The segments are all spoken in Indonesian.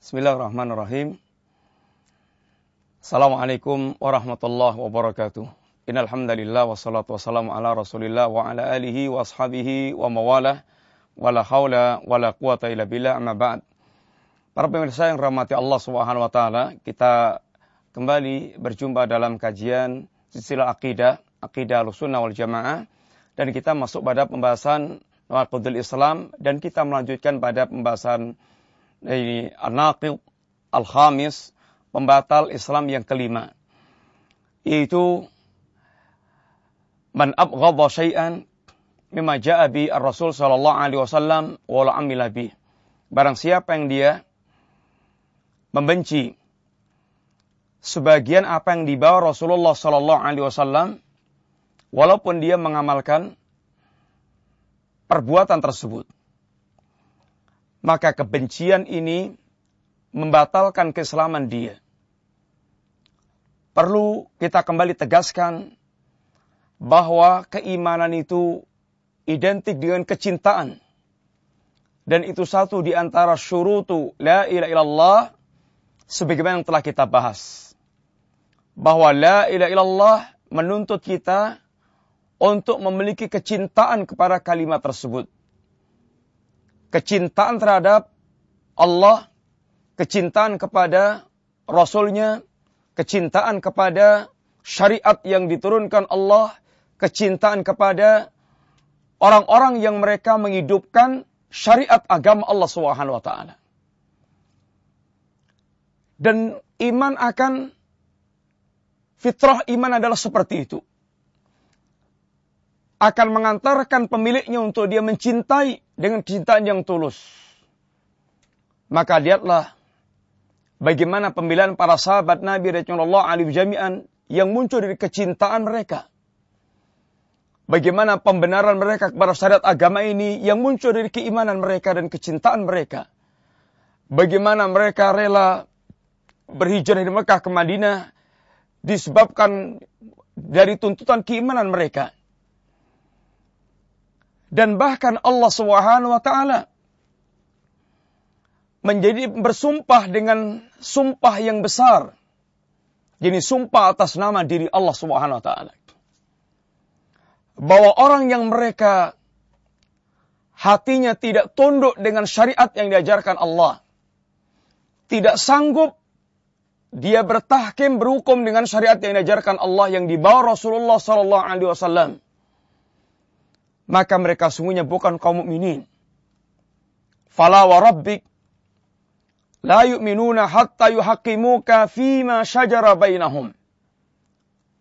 Bismillahirrahmanirrahim. Assalamualaikum warahmatullahi wabarakatuh. Innal hamdalillah wassalatu wassalamu ala Rasulillah wa ala alihi wa ashabihi wa mawalah wala haula wala quwata illa billah amma ba'd. Para pemirsa yang rahmati Allah Subhanahu wa taala, kita kembali berjumpa dalam kajian silsilah akidah, akidah Ahlussunnah wal Jamaah dan kita masuk pada pembahasan Nawaqidul Islam dan kita melanjutkan pada pembahasan ini An-Naqid Al-Khamis, pembatal Islam yang kelima. Yaitu man abghadha syai'an mimma ja'a bi ar-Rasul sallallahu alaihi wasallam wa la amila bi. Barang siapa yang dia membenci sebagian apa yang dibawa Rasulullah sallallahu alaihi wasallam walaupun dia mengamalkan perbuatan tersebut. Maka kebencian ini membatalkan keislaman dia. Perlu kita kembali tegaskan bahwa keimanan itu identik dengan kecintaan. Dan itu satu di antara syurutu la ilaha illallah sebagaimana yang telah kita bahas. Bahwa la ilaha illallah menuntut kita untuk memiliki kecintaan kepada kalimat tersebut. Kecintaan terhadap Allah, kecintaan kepada Rasulnya, kecintaan kepada syariat yang diturunkan Allah, kecintaan kepada orang-orang yang mereka menghidupkan syariat agama Allah Subhanahu wa taala. Dan iman akan fitrah iman adalah seperti itu akan mengantarkan pemiliknya untuk dia mencintai dengan kecintaan yang tulus. Maka lihatlah bagaimana pemilihan para sahabat Nabi Rasulullah alaihi jami'an yang muncul dari kecintaan mereka. Bagaimana pembenaran mereka kepada syariat agama ini yang muncul dari keimanan mereka dan kecintaan mereka. Bagaimana mereka rela berhijrah dari Mekah ke Madinah disebabkan dari tuntutan keimanan mereka dan bahkan Allah Subhanahu wa taala menjadi bersumpah dengan sumpah yang besar. Jadi sumpah atas nama diri Allah Subhanahu wa taala. Bahwa orang yang mereka hatinya tidak tunduk dengan syariat yang diajarkan Allah. Tidak sanggup dia bertahkim berhukum dengan syariat yang diajarkan Allah yang dibawa Rasulullah sallallahu alaihi wasallam maka mereka sungguhnya bukan kaum mukminin. Fala wa rabbik la yu'minuna hatta yuhaqqimuka fima shajara bainahum.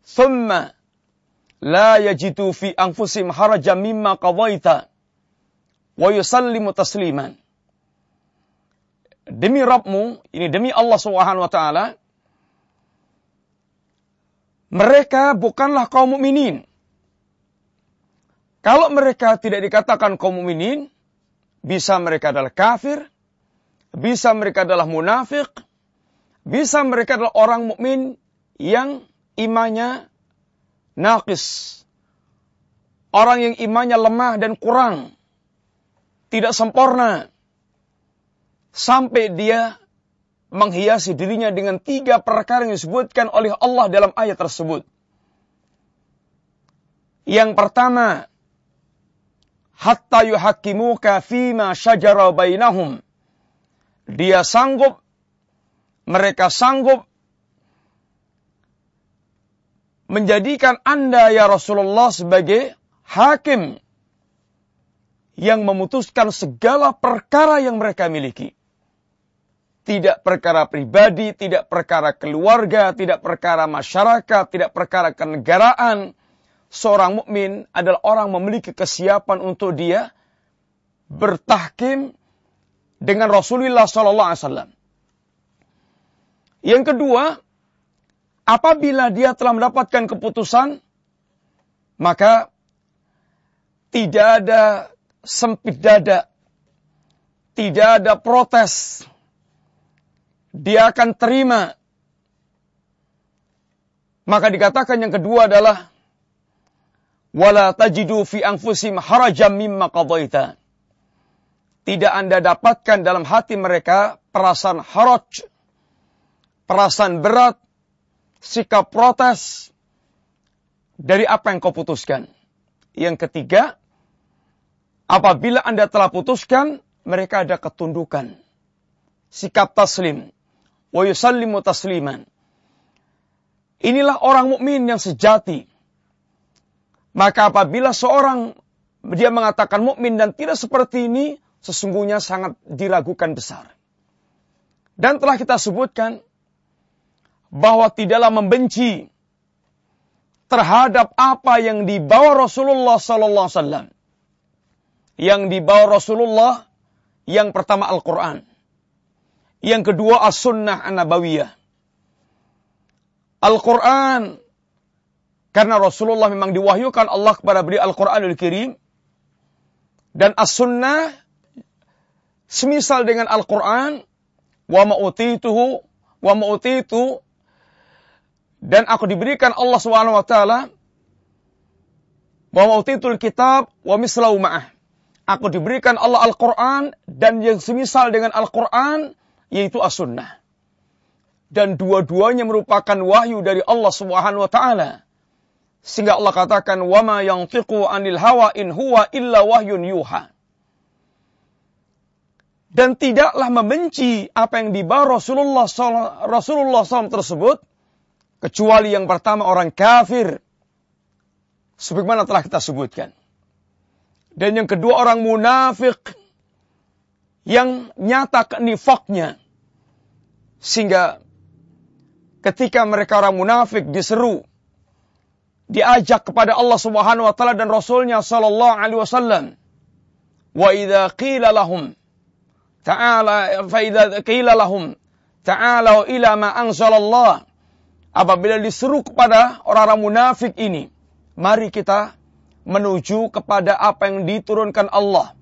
Thumma la yajidu fi anfusim harajan mimma qadaita wa yusallimu tasliman. Demi Rabbmu, ini demi Allah Subhanahu wa taala, mereka bukanlah kaum mukminin kalau mereka tidak dikatakan kaum mukminin, bisa mereka adalah kafir, bisa mereka adalah munafik, bisa mereka adalah orang mukmin yang imannya naqis. Orang yang imannya lemah dan kurang. Tidak sempurna. Sampai dia menghiasi dirinya dengan tiga perkara yang disebutkan oleh Allah dalam ayat tersebut. Yang pertama, hatta yuhakimuka fima syajara bainahum. Dia sanggup, mereka sanggup menjadikan Anda ya Rasulullah sebagai hakim yang memutuskan segala perkara yang mereka miliki. Tidak perkara pribadi, tidak perkara keluarga, tidak perkara masyarakat, tidak perkara kenegaraan, seorang mukmin adalah orang memiliki kesiapan untuk dia bertahkim dengan Rasulullah sallallahu alaihi wasallam. Yang kedua, apabila dia telah mendapatkan keputusan, maka tidak ada sempit dada, tidak ada protes. Dia akan terima. Maka dikatakan yang kedua adalah wala tajidu fi anfusim harajam mimma qadaita. tidak Anda dapatkan dalam hati mereka perasaan haraj, perasaan berat, sikap protes dari apa yang kau putuskan. Yang ketiga, apabila Anda telah putuskan, mereka ada ketundukan. Sikap taslim. Wa yusallimu tasliman. Inilah orang mukmin yang sejati. Maka apabila seorang dia mengatakan mukmin dan tidak seperti ini, sesungguhnya sangat diragukan besar. Dan telah kita sebutkan bahwa tidaklah membenci terhadap apa yang dibawa Rasulullah sallallahu alaihi wasallam. Yang dibawa Rasulullah yang pertama Al-Qur'an. Yang kedua As-Sunnah An-Nabawiyah. Al-Quran. Karena Rasulullah memang diwahyukan Allah kepada beliau Al-Quranul Kirim. Dan As-Sunnah semisal dengan Al-Quran. Wa ma'utituhu. Wa ma'utitu. Dan aku diberikan Allah Subhanahu wa taala wa ma'utitul kitab wa mislau ma'ah. Aku diberikan Allah Al-Quran dan yang semisal dengan Al-Quran yaitu As-Sunnah dan dua-duanya merupakan wahyu dari Allah Subhanahu wa taala. Sehingga Allah katakan wama yantiqu anil hawa in huwa illa wahyun yuha. Dan tidaklah membenci apa yang dibawa Rasulullah SAW, Rasulullah SAW tersebut kecuali yang pertama orang kafir sebagaimana telah kita sebutkan. Dan yang kedua orang munafik yang nyata kenifaknya sehingga ketika mereka orang munafik diseru diajak kepada Allah Subhanahu wa taala dan Rasulnya sallallahu alaihi wasallam. Wa idza qila lahum ta'ala fa idza qila lahum ta'ala ila ma anzalallah. Apabila diseru kepada orang-orang munafik ini mari kita menuju kepada apa yang diturunkan Allah.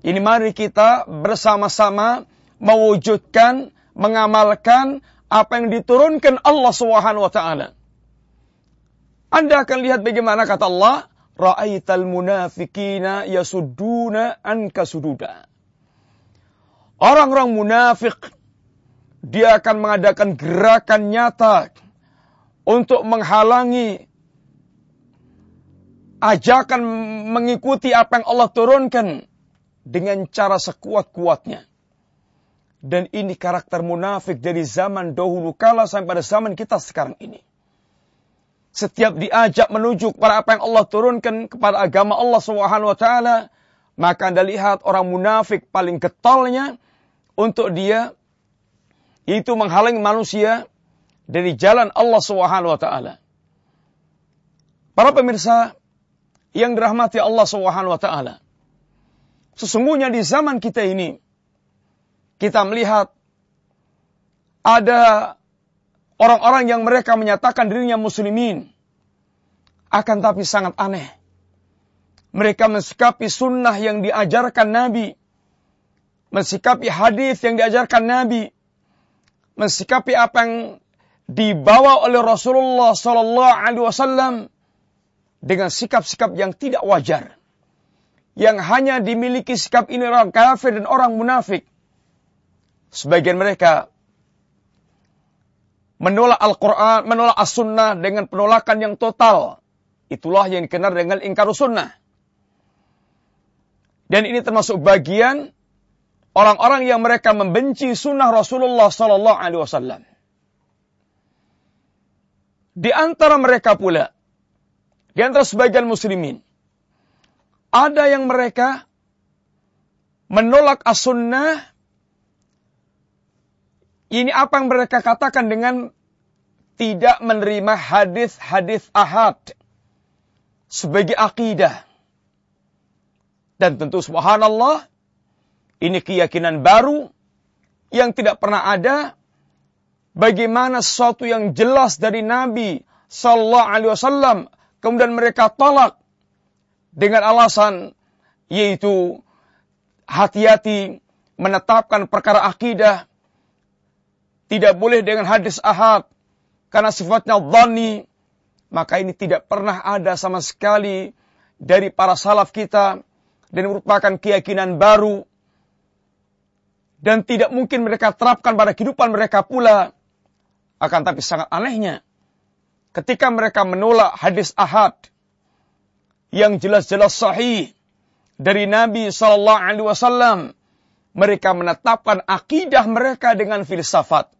Ini mari kita bersama-sama mewujudkan mengamalkan apa yang diturunkan Allah Subhanahu wa taala. Anda akan lihat bagaimana kata Allah, ra'aital munafikina yasudduna anka sududa. Orang-orang munafik dia akan mengadakan gerakan nyata untuk menghalangi ajakan mengikuti apa yang Allah turunkan dengan cara sekuat-kuatnya. Dan ini karakter munafik dari zaman dahulu kala sampai pada zaman kita sekarang ini. Setiap diajak menuju kepada apa yang Allah turunkan kepada agama Allah Subhanahu wa taala, maka Anda lihat orang munafik paling getolnya untuk dia itu menghalangi manusia dari jalan Allah Subhanahu wa taala. Para pemirsa yang dirahmati Allah Subhanahu wa taala. Sesungguhnya di zaman kita ini kita melihat ada orang-orang yang mereka menyatakan dirinya muslimin. Akan tapi sangat aneh. Mereka mensikapi sunnah yang diajarkan Nabi. Mensikapi hadis yang diajarkan Nabi. Mensikapi apa yang dibawa oleh Rasulullah Wasallam dengan sikap-sikap yang tidak wajar, yang hanya dimiliki sikap ini orang kafir dan orang munafik. Sebagian mereka menolak Al-Quran, menolak As-Sunnah dengan penolakan yang total. Itulah yang dikenal dengan ingkar sunnah. Dan ini termasuk bagian orang-orang yang mereka membenci sunnah Rasulullah Sallallahu Alaihi Wasallam. Di antara mereka pula, di antara sebagian muslimin, ada yang mereka menolak as-sunnah ini apa yang mereka katakan dengan tidak menerima hadis-hadis ahad sebagai akidah. Dan tentu subhanallah, ini keyakinan baru yang tidak pernah ada. Bagaimana sesuatu yang jelas dari Nabi Sallallahu Alaihi Wasallam kemudian mereka tolak dengan alasan yaitu hati-hati menetapkan perkara akidah tidak boleh dengan hadis ahad karena sifatnya dhani maka ini tidak pernah ada sama sekali dari para salaf kita dan merupakan keyakinan baru dan tidak mungkin mereka terapkan pada kehidupan mereka pula. Akan tapi sangat anehnya, ketika mereka menolak hadis ahad yang jelas-jelas sahih dari Nabi Sallallahu Alaihi Wasallam, mereka menetapkan akidah mereka dengan filsafat.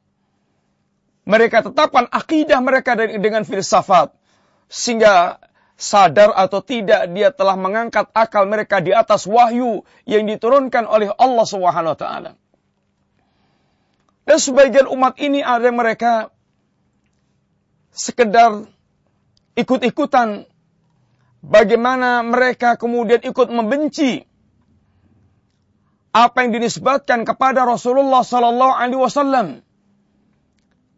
Mereka tetapkan akidah mereka dengan filsafat. Sehingga sadar atau tidak dia telah mengangkat akal mereka di atas wahyu yang diturunkan oleh Allah Subhanahu wa taala. Dan sebagian umat ini ada mereka sekedar ikut-ikutan bagaimana mereka kemudian ikut membenci apa yang dinisbatkan kepada Rasulullah sallallahu alaihi wasallam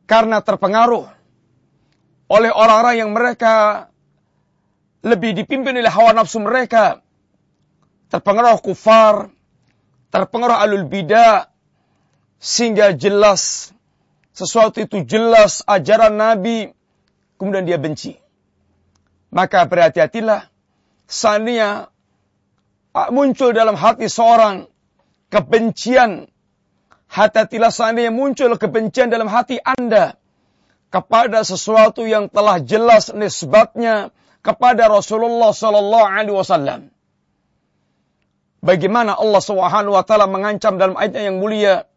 karena terpengaruh oleh orang-orang yang mereka lebih dipimpin oleh hawa nafsu mereka terpengaruh kufar terpengaruh alul bidah sehingga jelas sesuatu itu jelas ajaran Nabi kemudian dia benci. Maka berhati-hatilah seandainya ah, muncul dalam hati seorang kebencian. Hati-hatilah seandainya muncul kebencian dalam hati Anda kepada sesuatu yang telah jelas nisbatnya kepada Rasulullah sallallahu alaihi wasallam. Bagaimana Allah Subhanahu wa taala mengancam dalam ayatnya yang mulia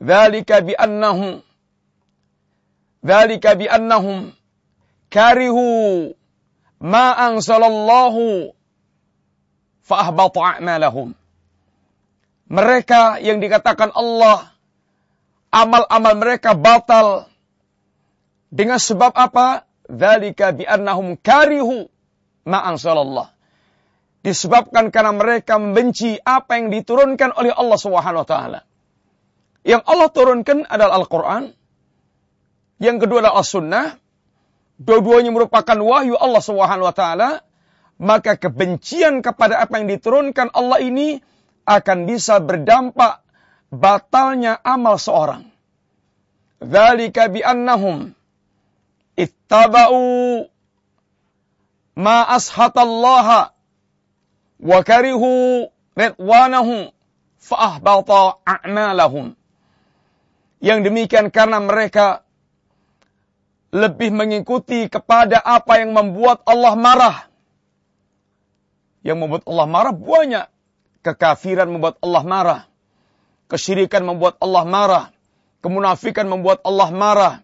Dzalika bi annahum Dzalika bi annahum karihu ma anzalallahu fa ahbata a'malahum. Mereka yang dikatakan Allah amal-amal mereka batal dengan sebab apa? Dzalika bi annahum karihu ma anzalallah. Disebabkan karena mereka membenci apa yang diturunkan oleh Allah Subhanahu wa taala. Yang Allah turunkan adalah Al-Quran. Yang kedua adalah As-Sunnah. Dua-duanya merupakan wahyu Allah Subhanahu wa taala. Maka kebencian kepada apa yang diturunkan Allah ini akan bisa berdampak batalnya amal seorang. Dzalika bi annahum ittaba'u ma ashatallaha wa karihu ridwanahu fa ahbata a'malahum. Yang demikian karena mereka lebih mengikuti kepada apa yang membuat Allah marah. Yang membuat Allah marah banyak. Kekafiran membuat Allah marah. Kesyirikan membuat Allah marah. Kemunafikan membuat Allah marah.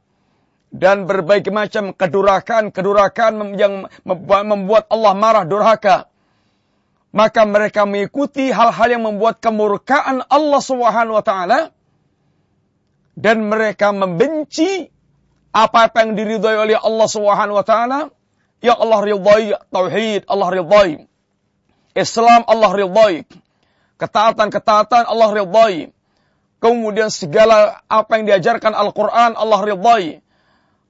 Dan berbagai macam kedurakan-kedurakan yang membuat Allah marah durhaka. Maka mereka mengikuti hal-hal yang membuat kemurkaan Allah Subhanahu wa taala dan mereka membenci apa-apa yang diridhai oleh Allah Subhanahu wa taala yang Allah ridhai tauhid Allah ridhai Islam Allah ridhai ketaatan-ketaatan Allah ridhai kemudian segala apa yang diajarkan Al-Qur'an Allah ridhai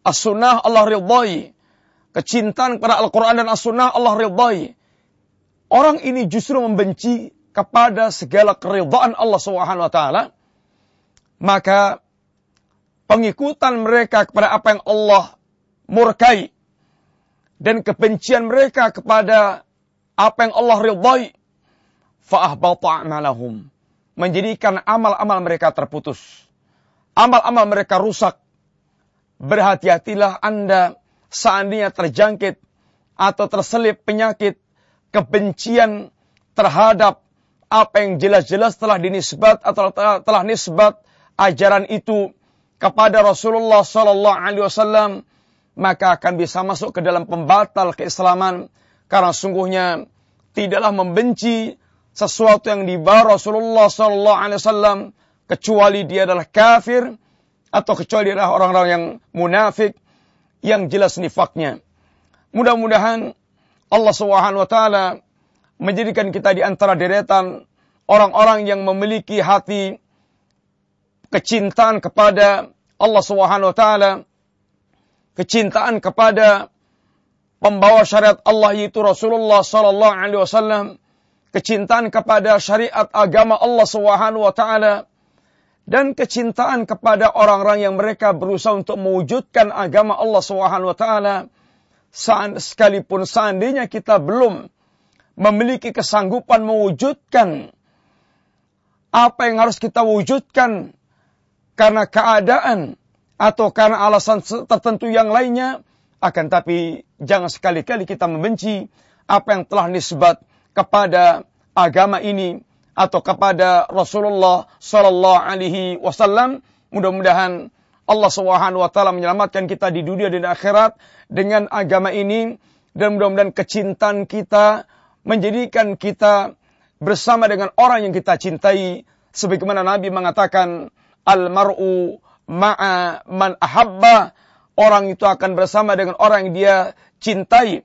As-Sunnah Allah ridhai kecintaan kepada Al-Qur'an dan As-Sunnah Allah ridhai orang ini justru membenci kepada segala keridhaan Allah Subhanahu wa taala. Maka pengikutan mereka kepada apa yang Allah murkai dan kebencian mereka kepada apa yang Allah ridhai fa'ahbata a'malahum menjadikan amal-amal mereka terputus. Amal-amal mereka rusak. Berhati-hatilah Anda seandainya terjangkit atau terselip penyakit kebencian terhadap apa yang jelas-jelas telah dinisbat atau telah, nisbat ajaran itu kepada Rasulullah Sallallahu Alaihi Wasallam maka akan bisa masuk ke dalam pembatal keislaman. Karena sungguhnya tidaklah membenci sesuatu yang dibawa Rasulullah Sallallahu Alaihi Wasallam kecuali dia adalah kafir atau kecuali dia adalah orang-orang yang munafik yang jelas nifaknya. Mudah-mudahan Allah Subhanahu wa taala menjadikan kita di antara deretan orang-orang yang memiliki hati kecintaan kepada Allah Subhanahu wa taala, kecintaan kepada pembawa syariat Allah yaitu Rasulullah sallallahu alaihi wasallam, kecintaan kepada syariat agama Allah Subhanahu wa taala dan kecintaan kepada orang-orang yang mereka berusaha untuk mewujudkan agama Allah Subhanahu wa taala sekalipun seandainya kita belum memiliki kesanggupan mewujudkan apa yang harus kita wujudkan karena keadaan atau karena alasan tertentu yang lainnya, akan tapi jangan sekali-kali kita membenci apa yang telah nisbat kepada agama ini atau kepada Rasulullah Sallallahu Alaihi Wasallam. Mudah-mudahan Allah Subhanahu Wa Taala menyelamatkan kita di dunia dan akhirat dengan agama ini. Dan mudah-mudahan kecintaan kita menjadikan kita bersama dengan orang yang kita cintai. Sebagaimana Nabi mengatakan al mar'u ma'a man ahabba. Orang itu akan bersama dengan orang yang dia cintai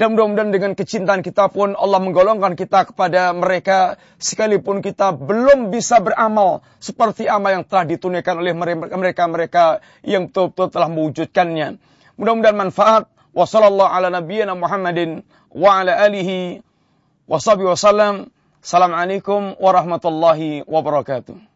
dan mudah-mudahan dengan kecintaan kita pun Allah menggolongkan kita kepada mereka sekalipun kita belum bisa beramal seperti amal yang telah ditunaikan oleh mereka-mereka yang betul-betul telah mewujudkannya. Mudah-mudahan manfaat. Wassallallahu ala nabiyyina Muhammadin wa ala alihi wa wasallam. Assalamualaikum warahmatullahi wabarakatuh.